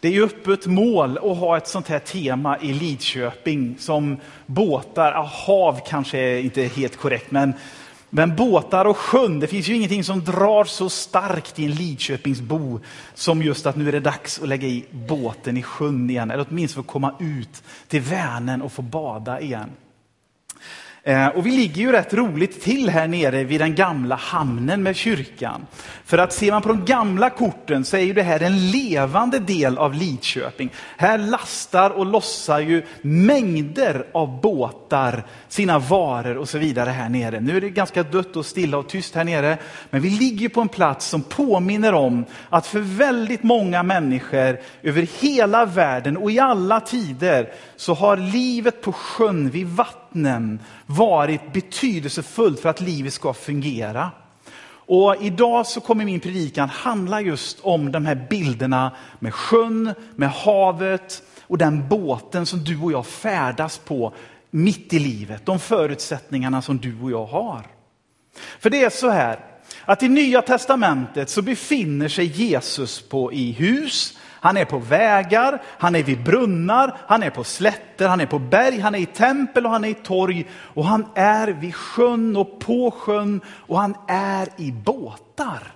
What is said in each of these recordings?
Det är ju öppet mål att ha ett sånt här tema i Lidköping som båtar, ja, hav kanske är inte helt korrekt, men, men båtar och sjön. Det finns ju ingenting som drar så starkt i en Lidköpingsbo som just att nu är det dags att lägga i båten i sjön igen, eller åtminstone få komma ut till Vänern och få bada igen. Eh, och vi ligger ju rätt roligt till här nere vid den gamla hamnen med kyrkan. För att ser man på de gamla korten så är ju det här en levande del av Lidköping. Här lastar och lossar ju mängder av båtar sina varor och så vidare här nere. Nu är det ganska dött och stilla och tyst här nere. Men vi ligger på en plats som påminner om att för väldigt många människor över hela världen och i alla tider så har livet på sjön vid vatten vattnen varit betydelsefullt för att livet ska fungera. Och idag så kommer min predikan handla just om de här bilderna med sjön, med havet och den båten som du och jag färdas på mitt i livet. De förutsättningarna som du och jag har. För det är så här att i Nya Testamentet så befinner sig Jesus på i hus, han är på vägar, han är vid brunnar, han är på slätter, han är på berg, han är i tempel och han är i torg. Och han är vid sjön och på sjön och han är i båtar.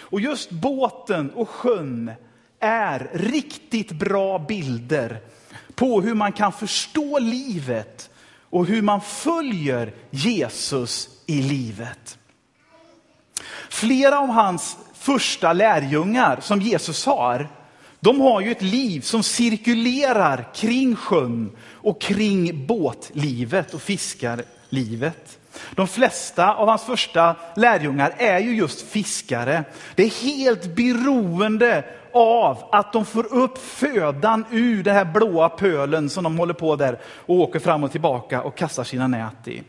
Och just båten och sjön är riktigt bra bilder på hur man kan förstå livet och hur man följer Jesus i livet. Flera av hans första lärjungar som Jesus har, de har ju ett liv som cirkulerar kring sjön och kring båtlivet och fiskarlivet. De flesta av hans första lärjungar är ju just fiskare. Det är helt beroende av att de får upp födan ur den här blåa pölen som de håller på där och åker fram och tillbaka och kastar sina nät i.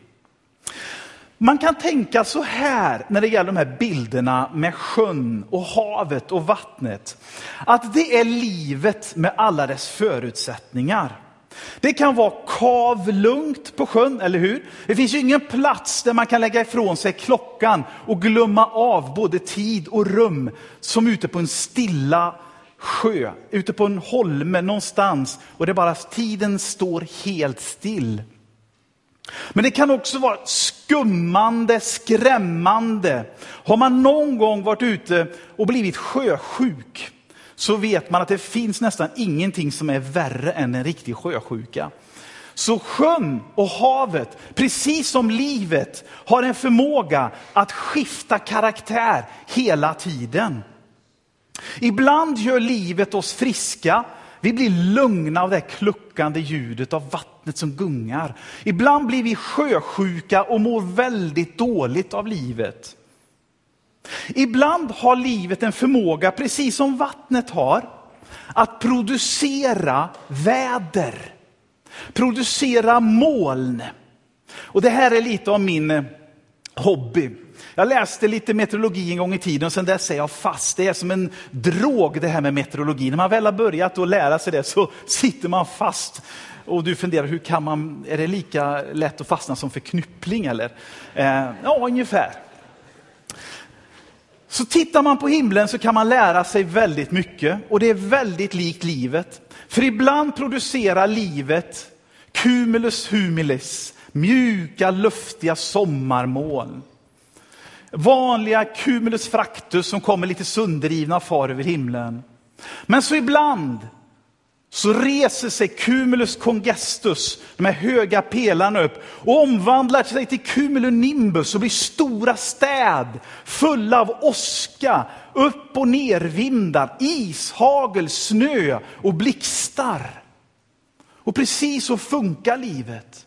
Man kan tänka så här när det gäller de här bilderna med sjön och havet och vattnet. Att det är livet med alla dess förutsättningar. Det kan vara kavlugnt på sjön, eller hur? Det finns ju ingen plats där man kan lägga ifrån sig klockan och glömma av både tid och rum som ute på en stilla sjö, ute på en holme någonstans och det bara tiden står helt still. Men det kan också vara skummande, skrämmande. Har man någon gång varit ute och blivit sjösjuk så vet man att det finns nästan ingenting som är värre än en riktig sjösjuka. Så sjön och havet, precis som livet, har en förmåga att skifta karaktär hela tiden. Ibland gör livet oss friska, vi blir lugna av det kluckande ljudet av vattnet som gungar. Ibland blir vi sjösjuka och mår väldigt dåligt av livet. Ibland har livet en förmåga, precis som vattnet har, att producera väder. Producera moln. Och det här är lite av min eh, hobby. Jag läste lite meteorologi en gång i tiden och sen dess är jag fast. Det är som en drog det här med meteorologi. När man väl har börjat att lära sig det så sitter man fast. Och du funderar, hur kan man, är det lika lätt att fastna som för knyppling eller? Eh, ja, ungefär. Så tittar man på himlen så kan man lära sig väldigt mycket och det är väldigt likt livet. För ibland producerar livet cumulus humilis, mjuka luftiga sommarmoln. Vanliga cumulus fractus som kommer lite sönderrivna och far över himlen. Men så ibland så reser sig cumulus congestus, de här höga pelarna upp och omvandlar sig till cumulonimbus och blir stora städ fulla av åska, upp och nervindar, ishagel, snö och blixtar. Och precis så funkar livet.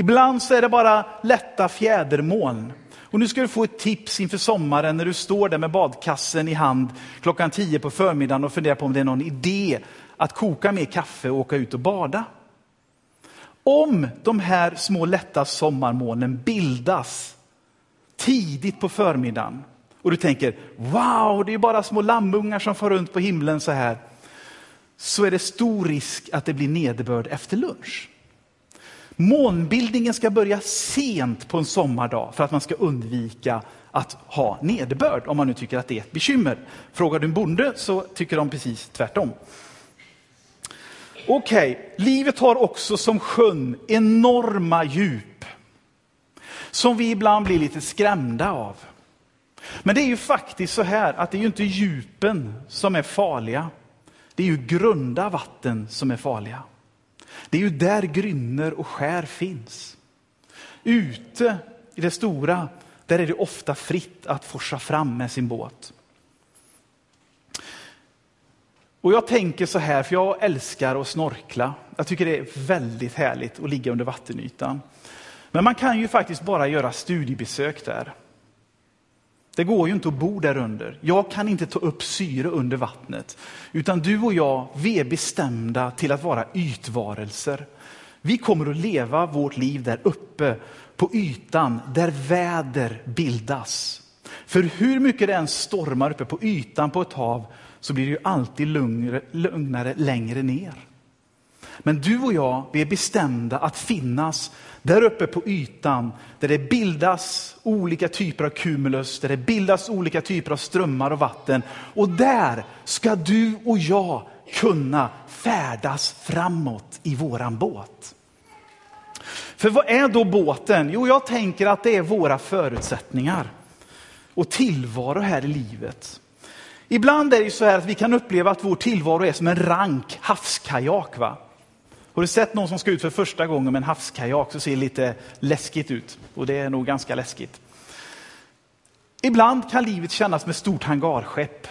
Ibland så är det bara lätta fjädermoln. Och nu ska du få ett tips inför sommaren när du står där med badkassen i hand klockan 10 på förmiddagen och funderar på om det är någon idé att koka mer kaffe och åka ut och bada. Om de här små lätta sommarmolnen bildas tidigt på förmiddagen och du tänker wow, det är bara små lammungar som far runt på himlen så här. Så är det stor risk att det blir nederbörd efter lunch. Månbildningen ska börja sent på en sommardag för att man ska undvika att ha nederbörd, om man nu tycker att det är ett bekymmer. Frågar du en bonde så tycker de precis tvärtom. Okej, okay, livet har också som sjön enorma djup. Som vi ibland blir lite skrämda av. Men det är ju faktiskt så här att det är ju inte djupen som är farliga. Det är ju grunda vatten som är farliga. Det är ju där grynnor och skär finns. Ute i det stora, där är det ofta fritt att forsa fram med sin båt. Och jag tänker så här, för jag älskar att snorkla. Jag tycker det är väldigt härligt att ligga under vattenytan. Men man kan ju faktiskt bara göra studiebesök där. Det går ju inte att bo där under. Jag kan inte ta upp syre under vattnet. Utan du och jag, vi är bestämda till att vara ytvarelser. Vi kommer att leva vårt liv där uppe på ytan, där väder bildas. För hur mycket det än stormar uppe på ytan på ett hav så blir det ju alltid lugnare, lugnare längre ner. Men du och jag, vi är bestämda att finnas där uppe på ytan, där det bildas olika typer av cumulus, där det bildas olika typer av strömmar och vatten. Och där ska du och jag kunna färdas framåt i våran båt. För vad är då båten? Jo, jag tänker att det är våra förutsättningar och tillvaro här i livet. Ibland är det så här att vi kan uppleva att vår tillvaro är som en rank havskajak. Va? Har du sett någon som ska ut för första gången med en havskajak så ser det lite läskigt ut. Och det är nog ganska läskigt. Ibland kan livet kännas som ett stort hangarskepp.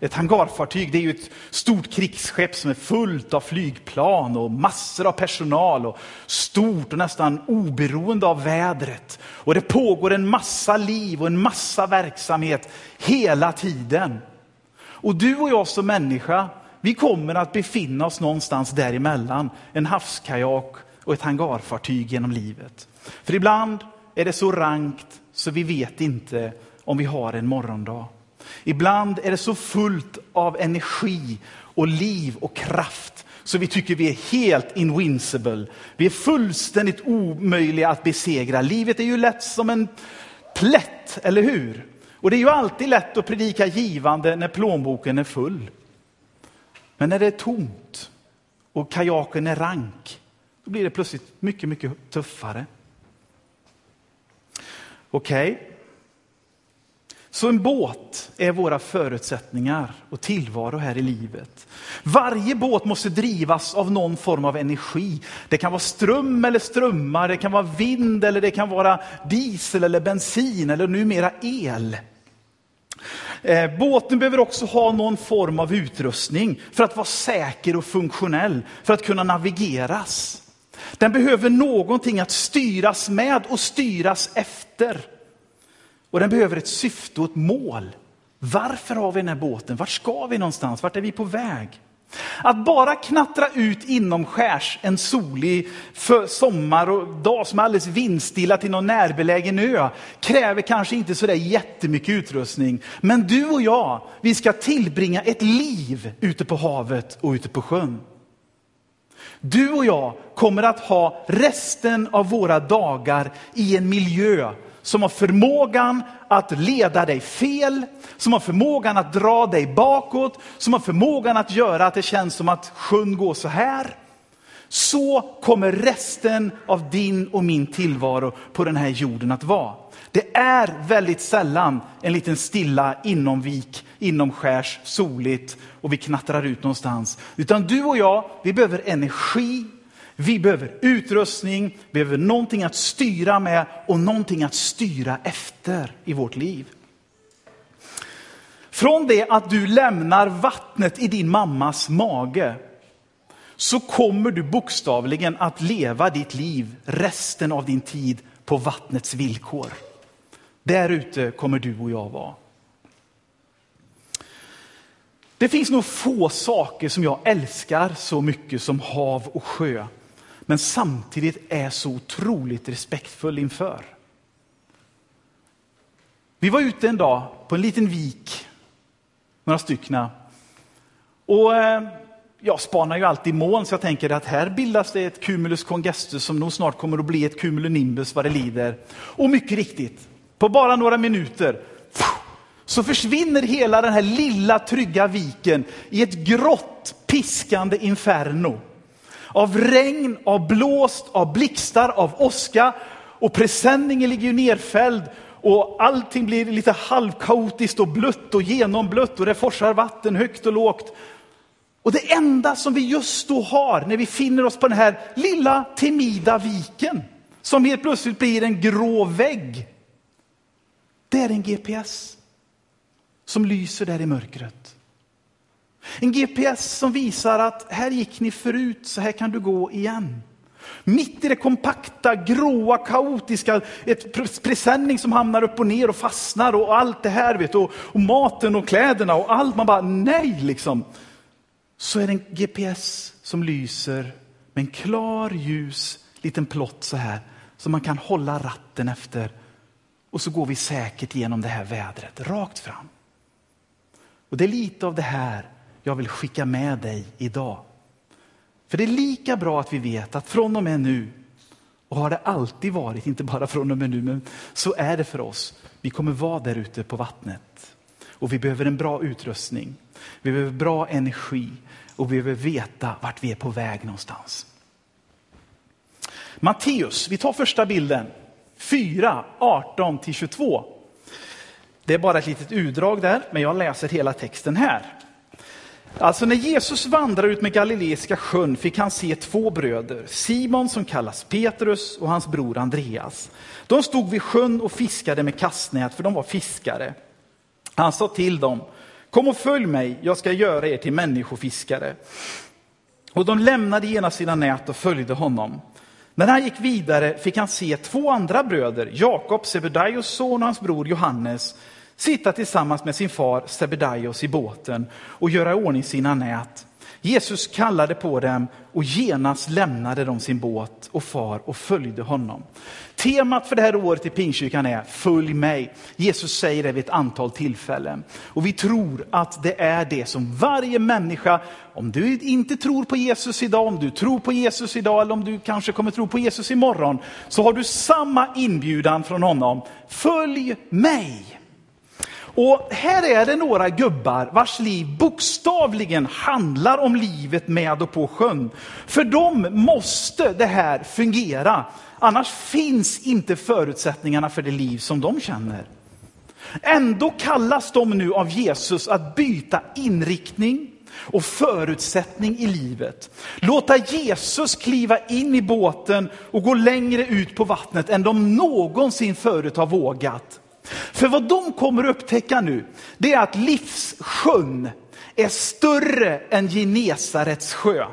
Ett hangarfartyg det är ju ett stort krigsskepp som är fullt av flygplan och massor av personal och stort och nästan oberoende av vädret. Och det pågår en massa liv och en massa verksamhet hela tiden. Och du och jag som människa, vi kommer att befinna oss någonstans däremellan. En havskajak och ett hangarfartyg genom livet. För ibland är det så rankt så vi vet inte om vi har en morgondag. Ibland är det så fullt av energi och liv och kraft så vi tycker vi är helt invincible. Vi är fullständigt omöjliga att besegra. Livet är ju lätt som en plätt, eller hur? Och det är ju alltid lätt att predika givande när plånboken är full. Men när det är tomt och kajaken är rank, då blir det plötsligt mycket, mycket tuffare. Okej? Okay. Så en båt är våra förutsättningar och tillvaro här i livet. Varje båt måste drivas av någon form av energi. Det kan vara ström eller strömmar, det kan vara vind eller det kan vara diesel eller bensin eller numera el. Eh, båten behöver också ha någon form av utrustning för att vara säker och funktionell, för att kunna navigeras. Den behöver någonting att styras med och styras efter. Och den behöver ett syfte och ett mål. Varför har vi den här båten? Vart ska vi någonstans? Vart är vi på väg? Att bara knattra ut inomskärs en solig sommar och dag som är alldeles vindstilla till någon närbelägen ö kräver kanske inte så där jättemycket utrustning. Men du och jag, vi ska tillbringa ett liv ute på havet och ute på sjön. Du och jag kommer att ha resten av våra dagar i en miljö som har förmågan att leda dig fel, som har förmågan att dra dig bakåt, som har förmågan att göra att det känns som att sjön går så här. Så kommer resten av din och min tillvaro på den här jorden att vara. Det är väldigt sällan en liten stilla inomvik, inomskärs, soligt och vi knattrar ut någonstans. Utan du och jag, vi behöver energi, vi behöver utrustning, vi behöver någonting att styra med och någonting att styra efter i vårt liv. Från det att du lämnar vattnet i din mammas mage så kommer du bokstavligen att leva ditt liv resten av din tid på vattnets villkor. Där ute kommer du och jag vara. Det finns nog få saker som jag älskar så mycket som hav och sjö men samtidigt är så otroligt respektfull inför. Vi var ute en dag på en liten vik, några styckna. Och eh, jag spanar ju alltid moln så jag tänker att här bildas det ett cumulus congestus som nog snart kommer att bli ett cumulonimbus vad det lider. Och mycket riktigt, på bara några minuter så försvinner hela den här lilla trygga viken i ett grått piskande inferno av regn, av blåst, av blixtar, av åska och presenningen ligger ju nerfälld och allting blir lite halvkaotiskt och blött och genomblött och det forsar vatten högt och lågt. Och det enda som vi just då har när vi finner oss på den här lilla timida viken, som helt plötsligt blir en grå vägg, det är en GPS som lyser där i mörkret. En GPS som visar att här gick ni förut, så här kan du gå igen. Mitt i det kompakta, gråa, kaotiska, ett presenning som hamnar upp och ner och fastnar och allt det här, vet, och, och maten och kläderna och allt. Man bara, nej liksom. Så är det en GPS som lyser med en klar, ljus liten plott så här, som man kan hålla ratten efter. Och så går vi säkert genom det här vädret, rakt fram. Och det är lite av det här jag vill skicka med dig idag. För det är lika bra att vi vet att från och med nu, och har det alltid varit, inte bara från och med nu, men så är det för oss. Vi kommer vara där ute på vattnet. Och vi behöver en bra utrustning. Vi behöver bra energi och vi behöver veta vart vi är på väg någonstans. Matteus, vi tar första bilden. 4, 18 till 22. Det är bara ett litet utdrag där, men jag läser hela texten här. Alltså när Jesus vandrade ut med Galileiska sjön fick han se två bröder, Simon som kallas Petrus och hans bror Andreas. De stod vid sjön och fiskade med kastnät, för de var fiskare. Han sa till dem, kom och följ mig, jag ska göra er till människofiskare. Och de lämnade genast sina nät och följde honom. När han gick vidare fick han se två andra bröder, Jakob, Sebedaios son och hans bror Johannes, sitta tillsammans med sin far Sebedaios i båten och göra i ordning sina nät. Jesus kallade på dem och genast lämnade de sin båt och far och följde honom. Temat för det här året i Pingstkyrkan är Följ mig. Jesus säger det vid ett antal tillfällen. Och vi tror att det är det som varje människa, om du inte tror på Jesus idag, om du tror på Jesus idag eller om du kanske kommer tro på Jesus imorgon, så har du samma inbjudan från honom. Följ mig. Och här är det några gubbar vars liv bokstavligen handlar om livet med och på sjön. För dem måste det här fungera, annars finns inte förutsättningarna för det liv som de känner. Ändå kallas de nu av Jesus att byta inriktning och förutsättning i livet. Låta Jesus kliva in i båten och gå längre ut på vattnet än de någonsin förut har vågat. För vad de kommer att upptäcka nu, det är att livssjön är större än Genesarets sjö.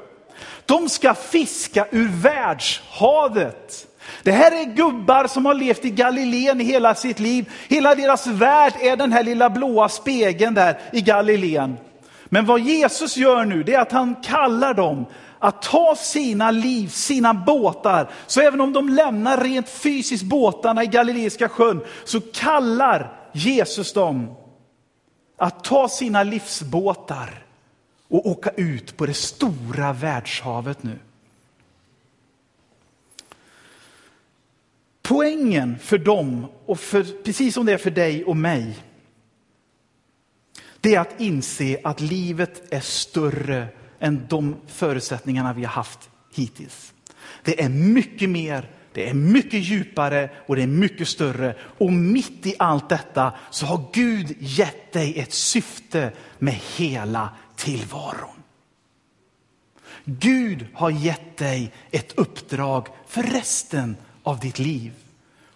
De ska fiska ur världshavet. Det här är gubbar som har levt i Galileen i hela sitt liv. Hela deras värld är den här lilla blåa spegeln där i Galileen. Men vad Jesus gör nu, det är att han kallar dem att ta sina liv, sina båtar. Så även om de lämnar rent fysiskt båtarna i Galileiska sjön, så kallar Jesus dem att ta sina livsbåtar och åka ut på det stora världshavet nu. Poängen för dem, och för, precis som det är för dig och mig, det är att inse att livet är större än de förutsättningarna vi har haft hittills. Det är mycket mer, det är mycket djupare och det är mycket större. Och mitt i allt detta så har Gud gett dig ett syfte med hela tillvaron. Gud har gett dig ett uppdrag för resten av ditt liv.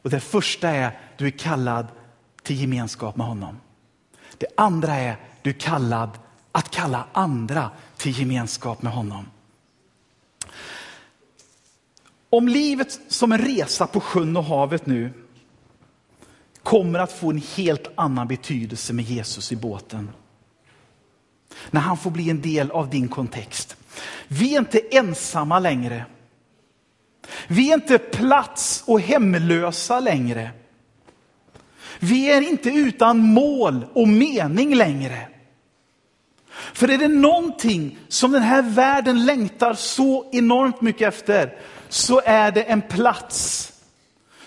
Och det första är, du är kallad till gemenskap med honom. Det andra är, du är kallad att kalla andra till gemenskap med honom. Om livet som en resa på sjön och havet nu kommer att få en helt annan betydelse med Jesus i båten. När han får bli en del av din kontext. Vi är inte ensamma längre. Vi är inte plats och hemlösa längre. Vi är inte utan mål och mening längre. För är det någonting som den här världen längtar så enormt mycket efter, så är det en plats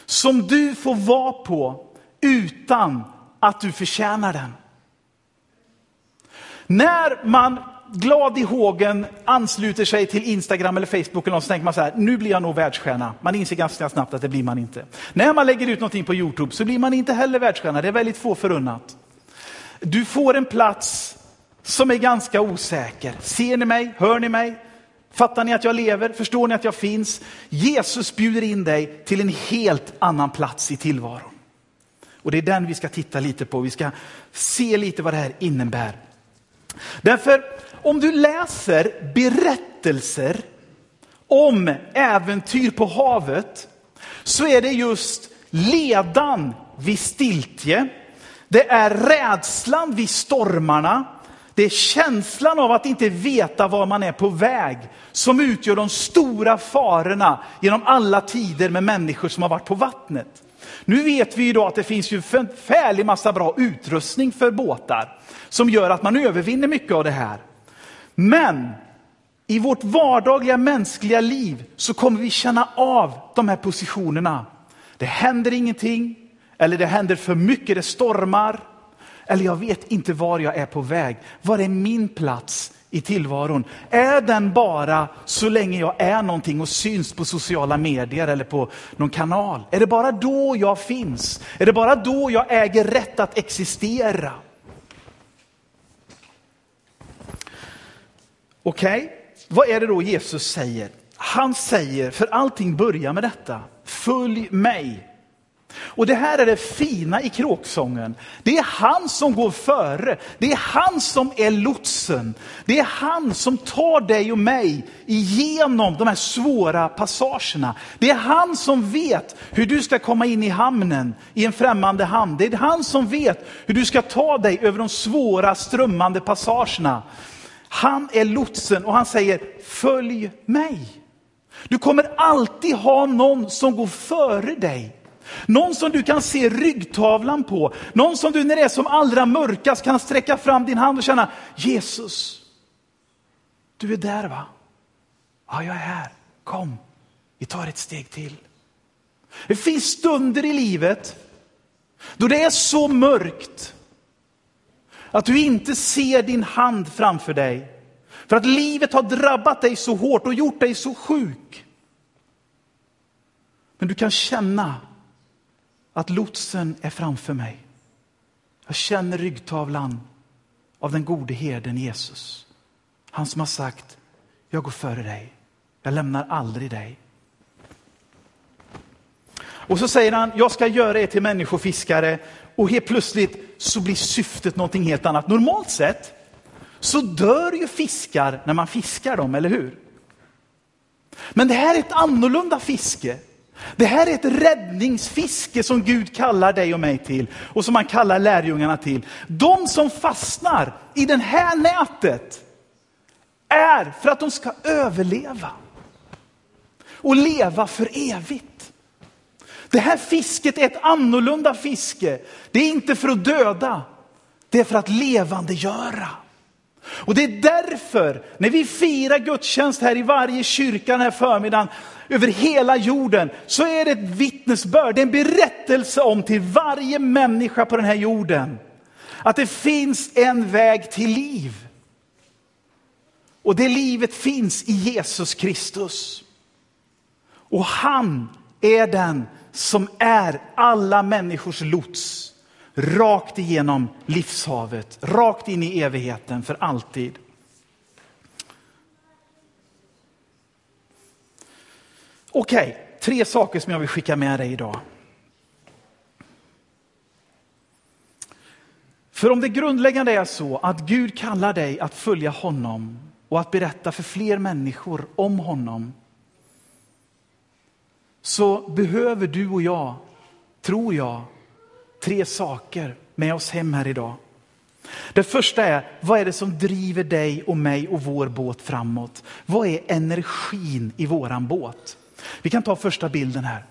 som du får vara på utan att du förtjänar den. När man glad i hågen ansluter sig till Instagram eller Facebook eller något, så tänker man så här, nu blir jag nog världsstjärna. Man inser ganska snabbt att det blir man inte. När man lägger ut någonting på Youtube så blir man inte heller världsstjärna, det är väldigt få förunnat. Du får en plats som är ganska osäker. Ser ni mig? Hör ni mig? Fattar ni att jag lever? Förstår ni att jag finns? Jesus bjuder in dig till en helt annan plats i tillvaron. Och det är den vi ska titta lite på. Vi ska se lite vad det här innebär. Därför om du läser berättelser om äventyr på havet så är det just ledan vid stiltje. Det är rädslan vid stormarna. Det är känslan av att inte veta var man är på väg som utgör de stora farorna genom alla tider med människor som har varit på vattnet. Nu vet vi idag att det finns ju en förfärlig massa bra utrustning för båtar som gör att man övervinner mycket av det här. Men i vårt vardagliga mänskliga liv så kommer vi känna av de här positionerna. Det händer ingenting, eller det händer för mycket, det stormar. Eller jag vet inte var jag är på väg. Var är min plats i tillvaron? Är den bara så länge jag är någonting och syns på sociala medier eller på någon kanal? Är det bara då jag finns? Är det bara då jag äger rätt att existera? Okej, okay. vad är det då Jesus säger? Han säger, för allting börjar med detta, följ mig. Och det här är det fina i kråksången. Det är han som går före. Det är han som är lotsen. Det är han som tar dig och mig igenom de här svåra passagerna. Det är han som vet hur du ska komma in i hamnen i en främmande hamn. Det är han som vet hur du ska ta dig över de svåra strömmande passagerna. Han är lotsen och han säger, följ mig. Du kommer alltid ha någon som går före dig. Någon som du kan se ryggtavlan på. Någon som du när det är som allra mörkast kan sträcka fram din hand och känna, Jesus, du är där va? Ja, jag är här. Kom, vi tar ett steg till. Det finns stunder i livet då det är så mörkt att du inte ser din hand framför dig. För att livet har drabbat dig så hårt och gjort dig så sjuk. Men du kan känna att lotsen är framför mig. Jag känner ryggtavlan av den gode herden Jesus. Han som har sagt, jag går före dig. Jag lämnar aldrig dig. Och så säger han, jag ska göra er till människofiskare. Och helt plötsligt så blir syftet någonting helt annat. Normalt sett så dör ju fiskar när man fiskar dem, eller hur? Men det här är ett annorlunda fiske. Det här är ett räddningsfiske som Gud kallar dig och mig till och som han kallar lärjungarna till. De som fastnar i det här nätet är för att de ska överleva och leva för evigt. Det här fisket är ett annorlunda fiske. Det är inte för att döda, det är för att levandegöra. Och det är därför, när vi firar gudstjänst här i varje kyrka den här förmiddagen, över hela jorden, så är det ett vittnesbörd, det är en berättelse om till varje människa på den här jorden, att det finns en väg till liv. Och det livet finns i Jesus Kristus. Och han är den som är alla människors lots rakt igenom livshavet, rakt in i evigheten för alltid. Okej, okay, tre saker som jag vill skicka med dig idag. För om det grundläggande är så att Gud kallar dig att följa honom och att berätta för fler människor om honom, så behöver du och jag, tror jag, tre saker med oss hem här idag. Det första är, vad är det som driver dig och mig och vår båt framåt? Vad är energin i våran båt? Vi kan ta första bilden här.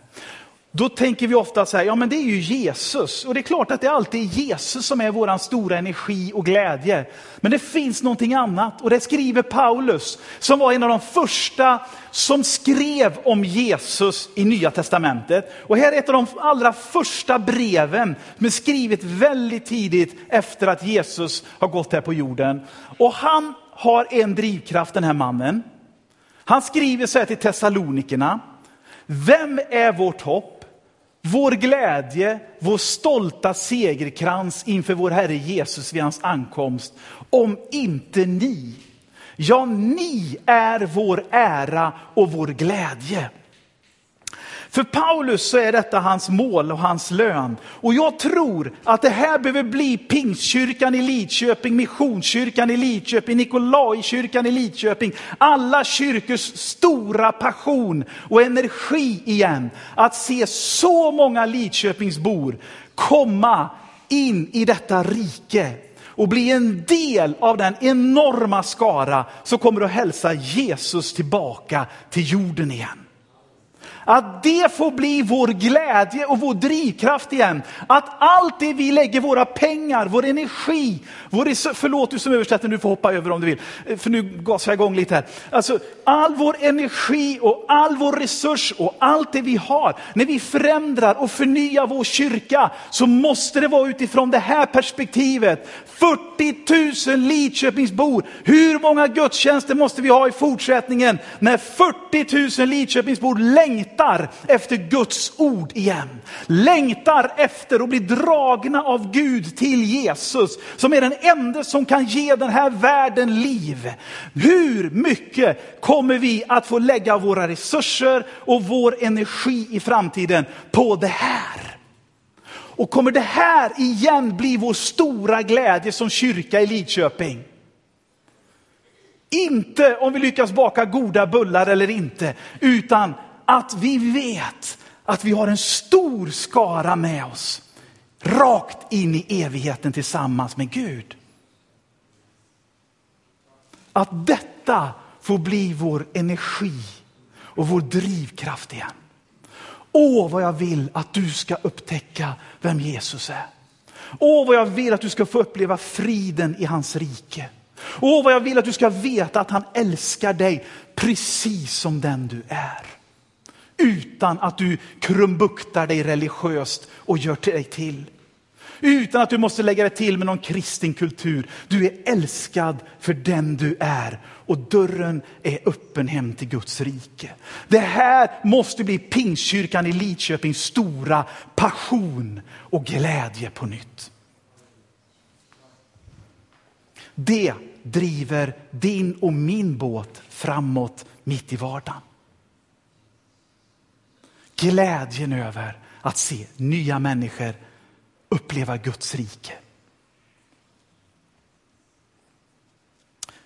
Då tänker vi ofta så här, ja men det är ju Jesus. Och det är klart att det alltid är Jesus som är vår stora energi och glädje. Men det finns någonting annat och det skriver Paulus som var en av de första som skrev om Jesus i Nya Testamentet. Och här är ett av de allra första breven som är skrivet väldigt tidigt efter att Jesus har gått här på jorden. Och han har en drivkraft den här mannen. Han skriver så här till Thessalonikerna. Vem är vårt hopp? Vår glädje, vår stolta segerkrans inför vår Herre Jesus vid hans ankomst. Om inte ni. Ja, ni är vår ära och vår glädje. För Paulus så är detta hans mål och hans lön. Och jag tror att det här behöver bli Pingstkyrkan i Lidköping, Missionskyrkan i Lidköping, Nikolaikyrkan i Lidköping. Alla kyrkors stora passion och energi igen. Att se så många Lidköpingsbor komma in i detta rike och bli en del av den enorma skara som kommer att hälsa Jesus tillbaka till jorden igen. Att det får bli vår glädje och vår drivkraft igen. Att allt det vi lägger våra pengar, vår energi, vår förlåt du som översätter, du får hoppa över om du vill, eh, för nu gasar jag igång lite här. Alltså all vår energi och all vår resurs och allt det vi har, när vi förändrar och förnyar vår kyrka så måste det vara utifrån det här perspektivet. 40 000 Lidköpingsbor, hur många gudstjänster måste vi ha i fortsättningen när 40 000 Lidköpingsbor längtar längtar efter Guds ord igen. Längtar efter att bli dragna av Gud till Jesus, som är den enda som kan ge den här världen liv. Hur mycket kommer vi att få lägga våra resurser och vår energi i framtiden på det här? Och kommer det här igen bli vår stora glädje som kyrka i Lidköping? Inte om vi lyckas baka goda bullar eller inte, utan att vi vet att vi har en stor skara med oss rakt in i evigheten tillsammans med Gud. Att detta får bli vår energi och vår drivkraft igen. Åh, vad jag vill att du ska upptäcka vem Jesus är. Åh, vad jag vill att du ska få uppleva friden i hans rike. Åh, vad jag vill att du ska veta att han älskar dig precis som den du är utan att du krumbuktar dig religiöst och gör dig till. Utan att du måste lägga dig till med någon kristen kultur. Du är älskad för den du är och dörren är öppen hem till Guds rike. Det här måste bli Pingstkyrkan i Lidköpings stora passion och glädje på nytt. Det driver din och min båt framåt mitt i vardagen glädjen över att se nya människor uppleva Guds rike.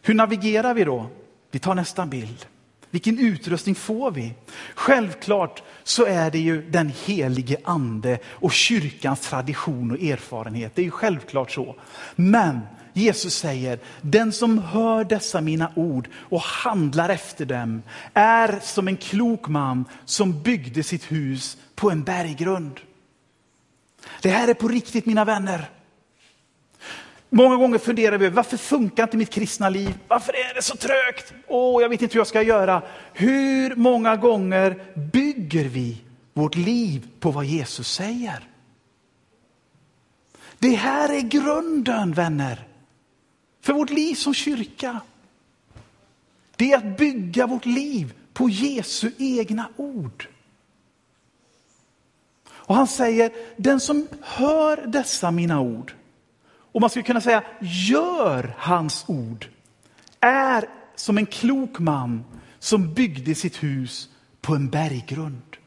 Hur navigerar vi då? Vi tar nästa bild. Vilken utrustning får vi? Självklart så är det ju den helige ande och kyrkans tradition och erfarenhet. Det är ju självklart så. Men Jesus säger, den som hör dessa mina ord och handlar efter dem är som en klok man som byggde sitt hus på en berggrund. Det här är på riktigt mina vänner. Många gånger funderar vi över varför funkar inte mitt kristna liv? Varför är det så trögt? Åh, jag vet inte hur jag ska göra. Hur många gånger bygger vi vårt liv på vad Jesus säger? Det här är grunden vänner för vårt liv som kyrka. Det är att bygga vårt liv på Jesu egna ord. Och han säger, den som hör dessa mina ord, och man skulle kunna säga gör hans ord, är som en klok man som byggde sitt hus på en berggrund.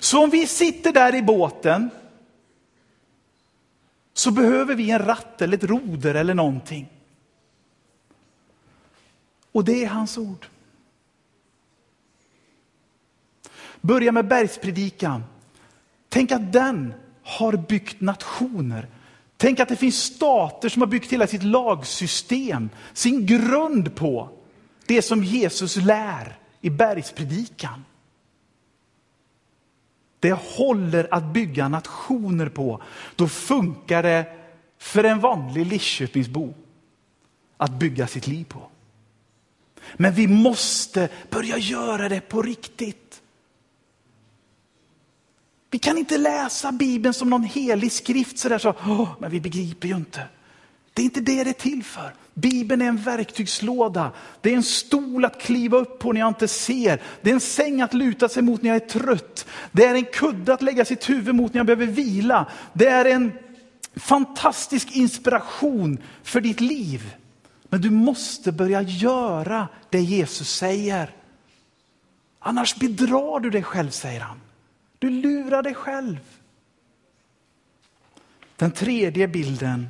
Så om vi sitter där i båten så behöver vi en ratt eller ett roder eller någonting. Och det är hans ord. Börja med bergspredikan. Tänk att den har byggt nationer. Tänk att det finns stater som har byggt hela sitt lagsystem, sin grund på det som Jesus lär i bergspredikan. Det håller att bygga nationer på. Då funkar det för en vanlig Lidköpingsbo att bygga sitt liv på. Men vi måste börja göra det på riktigt. Vi kan inte läsa Bibeln som någon helig skrift sådär så, oh, men vi begriper ju inte. Det är inte det det är till för. Bibeln är en verktygslåda. Det är en stol att kliva upp på när jag inte ser. Det är en säng att luta sig mot när jag är trött. Det är en kudde att lägga sitt huvud mot när jag behöver vila. Det är en fantastisk inspiration för ditt liv. Men du måste börja göra det Jesus säger. Annars bedrar du dig själv, säger han. Du lurar dig själv. Den tredje bilden.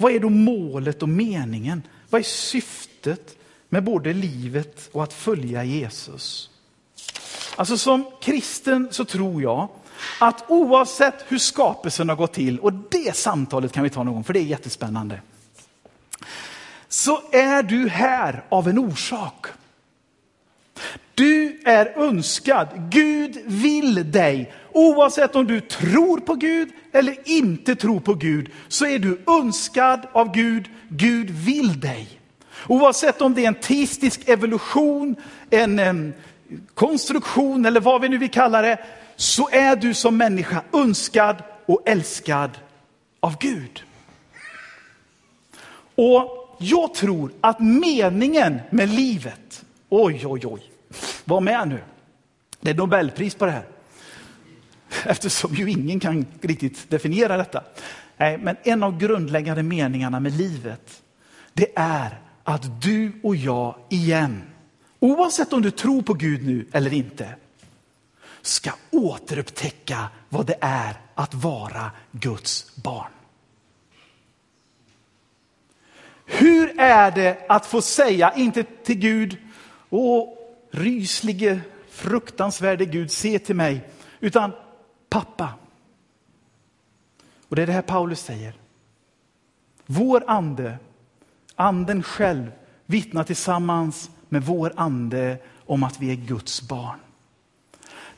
Vad är då målet och meningen? Vad är syftet med både livet och att följa Jesus? Alltså som kristen så tror jag att oavsett hur skapelsen har gått till, och det samtalet kan vi ta någon gång för det är jättespännande. Så är du här av en orsak. Du är önskad. Gud vill dig. Oavsett om du tror på Gud eller inte tror på Gud så är du önskad av Gud. Gud vill dig. Oavsett om det är en teistisk evolution, en, en konstruktion eller vad vi nu vill kalla det, så är du som människa önskad och älskad av Gud. Och jag tror att meningen med livet, oj oj oj, var med nu. Det är Nobelpris på det här. Eftersom ju ingen kan riktigt definiera detta. Nej, men en av grundläggande meningarna med livet, det är att du och jag igen, oavsett om du tror på Gud nu eller inte, ska återupptäcka vad det är att vara Guds barn. Hur är det att få säga, inte till Gud, åh ryslige, fruktansvärde Gud, se till mig, utan pappa. Och det är det här Paulus säger. Vår ande, anden själv, vittnar tillsammans med vår ande om att vi är Guds barn.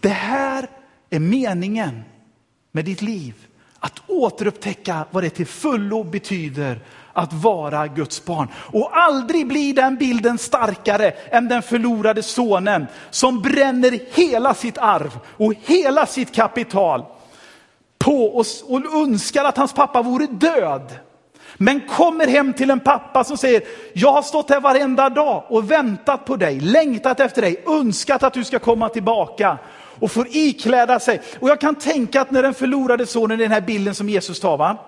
Det här är meningen med ditt liv. Att återupptäcka vad det till fullo betyder att vara Guds barn. Och aldrig blir den bilden starkare än den förlorade sonen som bränner hela sitt arv och hela sitt kapital på och, och önskar att hans pappa vore död. Men kommer hem till en pappa som säger, jag har stått här varenda dag och väntat på dig, längtat efter dig, önskat att du ska komma tillbaka och får ikläda sig. Och jag kan tänka att när den förlorade sonen, i den här bilden som Jesus tar, va?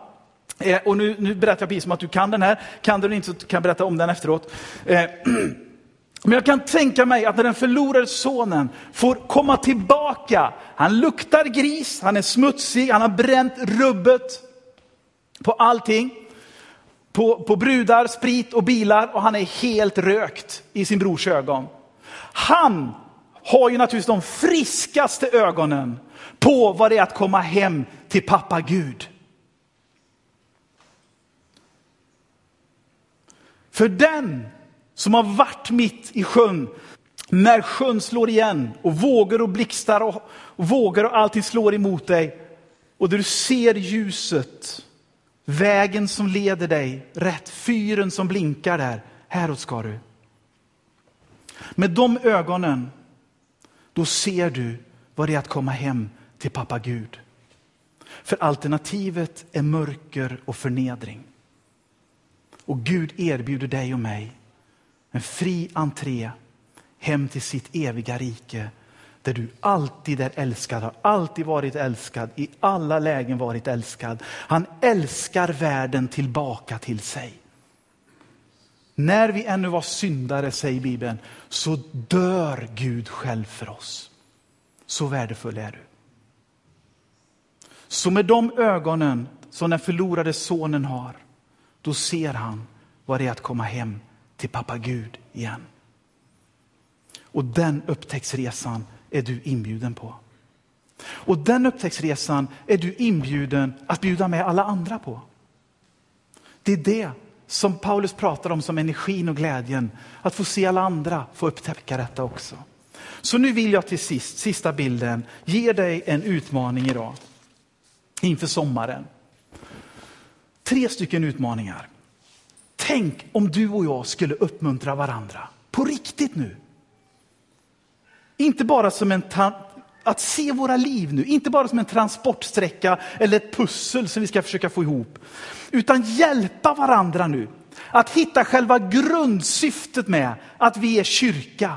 Eh, och nu, nu berättar jag precis som att du kan den här. Kan du den inte så kan jag berätta om den efteråt. Eh, men jag kan tänka mig att när den förlorade sonen får komma tillbaka, han luktar gris, han är smutsig, han har bränt rubbet på allting. På, på brudar, sprit och bilar och han är helt rökt i sin brors ögon. Han har ju naturligtvis de friskaste ögonen på vad det är att komma hem till pappa Gud. För den som har varit mitt i sjön, när sjön slår igen och vågor och blixtar och, och vågor och allting slår emot dig och där du ser ljuset, vägen som leder dig rätt, fyren som blinkar där, häråt ska du. Med de ögonen, då ser du vad det är att komma hem till pappa Gud. För alternativet är mörker och förnedring. Och Gud erbjuder dig och mig en fri entré hem till sitt eviga rike där du alltid är älskad, har alltid varit älskad, i alla lägen varit älskad. Han älskar världen tillbaka till sig. När vi ännu var syndare, säger Bibeln, så dör Gud själv för oss. Så värdefull är du. Så med de ögonen som den förlorade sonen har, då ser han vad det är att komma hem till pappa Gud igen. Och den upptäcktsresan är du inbjuden på. Och den upptäcktsresan är du inbjuden att bjuda med alla andra på. Det är det som Paulus pratar om som energin och glädjen. Att få se alla andra få upptäcka detta också. Så nu vill jag till sist, sista bilden, ge dig en utmaning idag. Inför sommaren. Tre stycken utmaningar. Tänk om du och jag skulle uppmuntra varandra. På riktigt nu. Inte bara som en att se våra liv nu, inte bara som en transportsträcka eller ett pussel som vi ska försöka få ihop, utan hjälpa varandra nu. Att hitta själva grundsyftet med att vi är kyrka.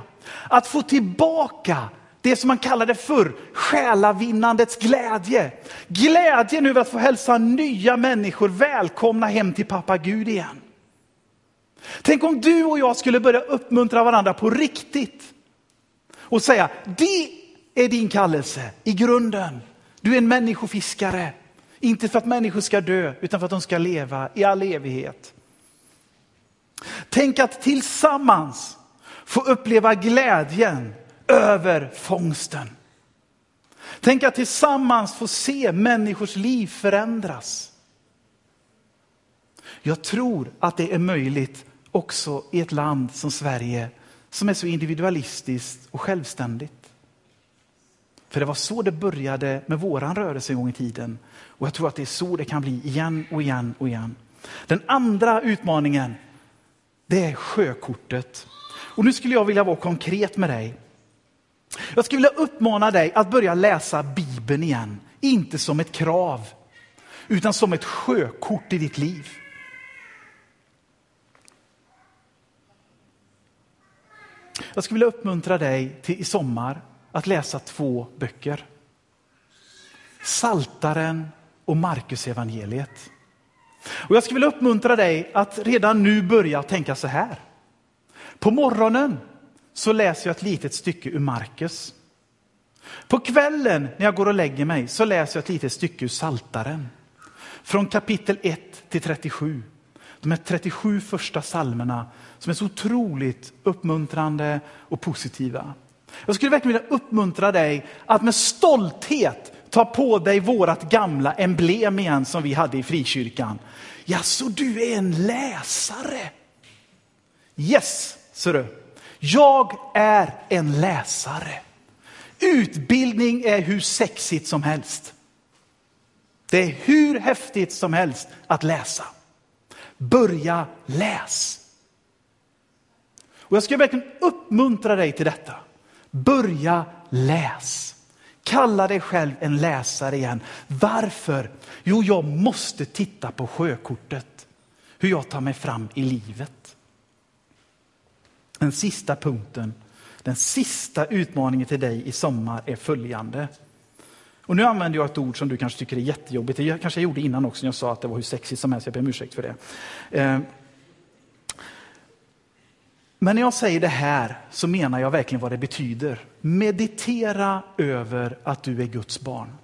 Att få tillbaka det som man kallade för själavinnandets glädje. Glädjen över att få hälsa nya människor välkomna hem till pappa Gud igen. Tänk om du och jag skulle börja uppmuntra varandra på riktigt. Och säga, det är din kallelse i grunden. Du är en människofiskare. Inte för att människor ska dö, utan för att de ska leva i all evighet. Tänk att tillsammans få uppleva glädjen över fångsten. Tänk att tillsammans få se människors liv förändras. Jag tror att det är möjligt också i ett land som Sverige som är så individualistiskt och självständigt. För det var så det började med våran rörelse en gång i tiden. Och jag tror att det är så det kan bli igen och igen och igen. Den andra utmaningen, det är sjökortet. Och nu skulle jag vilja vara konkret med dig. Jag skulle vilja uppmana dig att börja läsa Bibeln igen. Inte som ett krav, utan som ett sjökort i ditt liv. Jag skulle vilja uppmuntra dig till i sommar att läsa två böcker. Saltaren och Markus evangeliet. Och Jag skulle vilja uppmuntra dig att redan nu börja tänka så här. På morgonen så läser jag ett litet stycke ur Markus. På kvällen när jag går och lägger mig så läser jag ett litet stycke ur Saltaren. Från kapitel 1 till 37. De här 37 första salmerna som är så otroligt uppmuntrande och positiva. Jag skulle verkligen vilja uppmuntra dig att med stolthet ta på dig vårat gamla emblem igen som vi hade i frikyrkan. Ja, så du är en läsare? Yes, ser du. Jag är en läsare. Utbildning är hur sexigt som helst. Det är hur häftigt som helst att läsa. Börja läs. Och jag ska verkligen uppmuntra dig till detta. Börja läs. Kalla dig själv en läsare igen. Varför? Jo, jag måste titta på sjökortet. Hur jag tar mig fram i livet. Den sista punkten, den sista utmaningen till dig i sommar är följande. Och nu använder jag ett ord som du kanske tycker är jättejobbigt. Det kanske jag gjorde innan också när jag sa att det var hur sexigt som helst. Jag ber om ursäkt för det. Eh, men när jag säger det här så menar jag verkligen vad det betyder. Meditera över att du är Guds barn.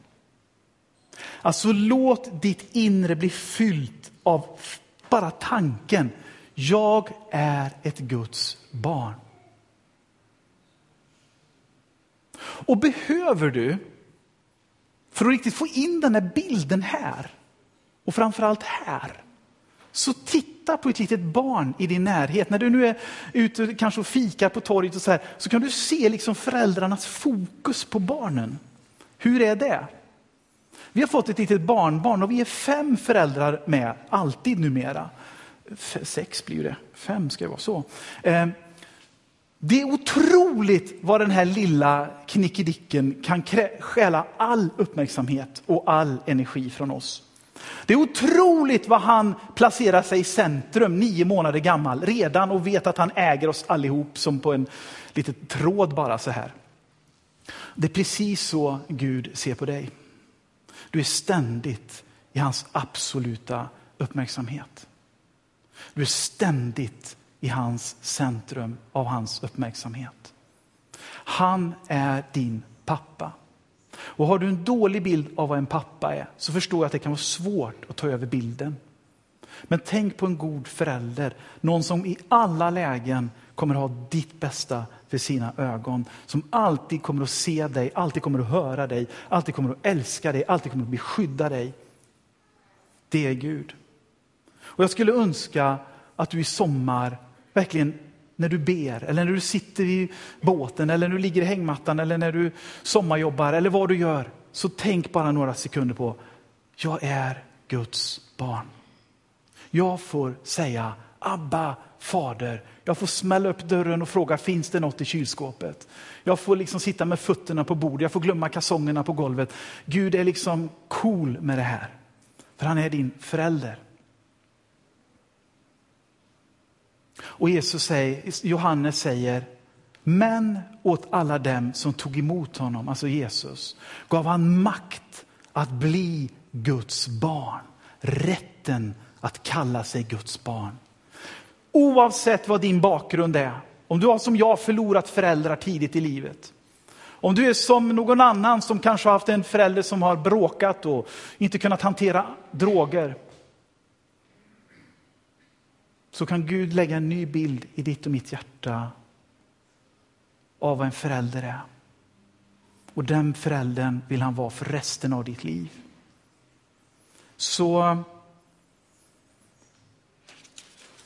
Alltså låt ditt inre bli fyllt av bara tanken, jag är ett Guds barn. Och behöver du, för att riktigt få in den här bilden här, och framförallt här, så titta på ett litet barn i din närhet. När du nu är ute kanske och fikar på torget och så, här, så kan du se liksom föräldrarnas fokus på barnen. Hur är det? Vi har fått ett litet barnbarn och vi är fem föräldrar med, alltid numera. Sex blir det, fem ska det vara så. Eh, det är otroligt vad den här lilla knickedicken kan stjäla all uppmärksamhet och all energi från oss. Det är otroligt vad han placerar sig i centrum, nio månader gammal, redan och vet att han äger oss allihop som på en liten tråd bara så här. Det är precis så Gud ser på dig. Du är ständigt i hans absoluta uppmärksamhet. Du är ständigt i hans centrum av hans uppmärksamhet. Han är din pappa. Och har du en dålig bild av vad en pappa är så förstår jag att det kan vara svårt att ta över bilden. Men tänk på en god förälder, någon som i alla lägen kommer ha ditt bästa för sina ögon. Som alltid kommer att se dig, alltid kommer att höra dig, alltid kommer att älska dig, alltid kommer att beskydda dig. Det är Gud. Och jag skulle önska att du i sommar verkligen när du ber, eller när du sitter i båten, eller när du ligger i hängmattan, eller när du sommarjobbar, eller vad du gör. Så tänk bara några sekunder på, jag är Guds barn. Jag får säga Abba, Fader, Jag får smälla upp dörren och fråga, finns det något i kylskåpet? Jag får liksom sitta med fötterna på bordet, jag får glömma kalsongerna på golvet. Gud är liksom cool med det här. För han är din förälder. Och Jesus säger, Johannes säger, men åt alla dem som tog emot honom, alltså Jesus, gav han makt att bli Guds barn. Rätten att kalla sig Guds barn. Oavsett vad din bakgrund är, om du har som jag förlorat föräldrar tidigt i livet, om du är som någon annan som kanske har haft en förälder som har bråkat och inte kunnat hantera droger, så kan Gud lägga en ny bild i ditt och mitt hjärta av vad en förälder är. Och den föräldern vill han vara för resten av ditt liv. Så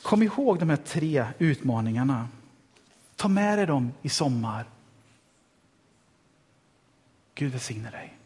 kom ihåg de här tre utmaningarna. Ta med dig dem i sommar. Gud välsigne dig.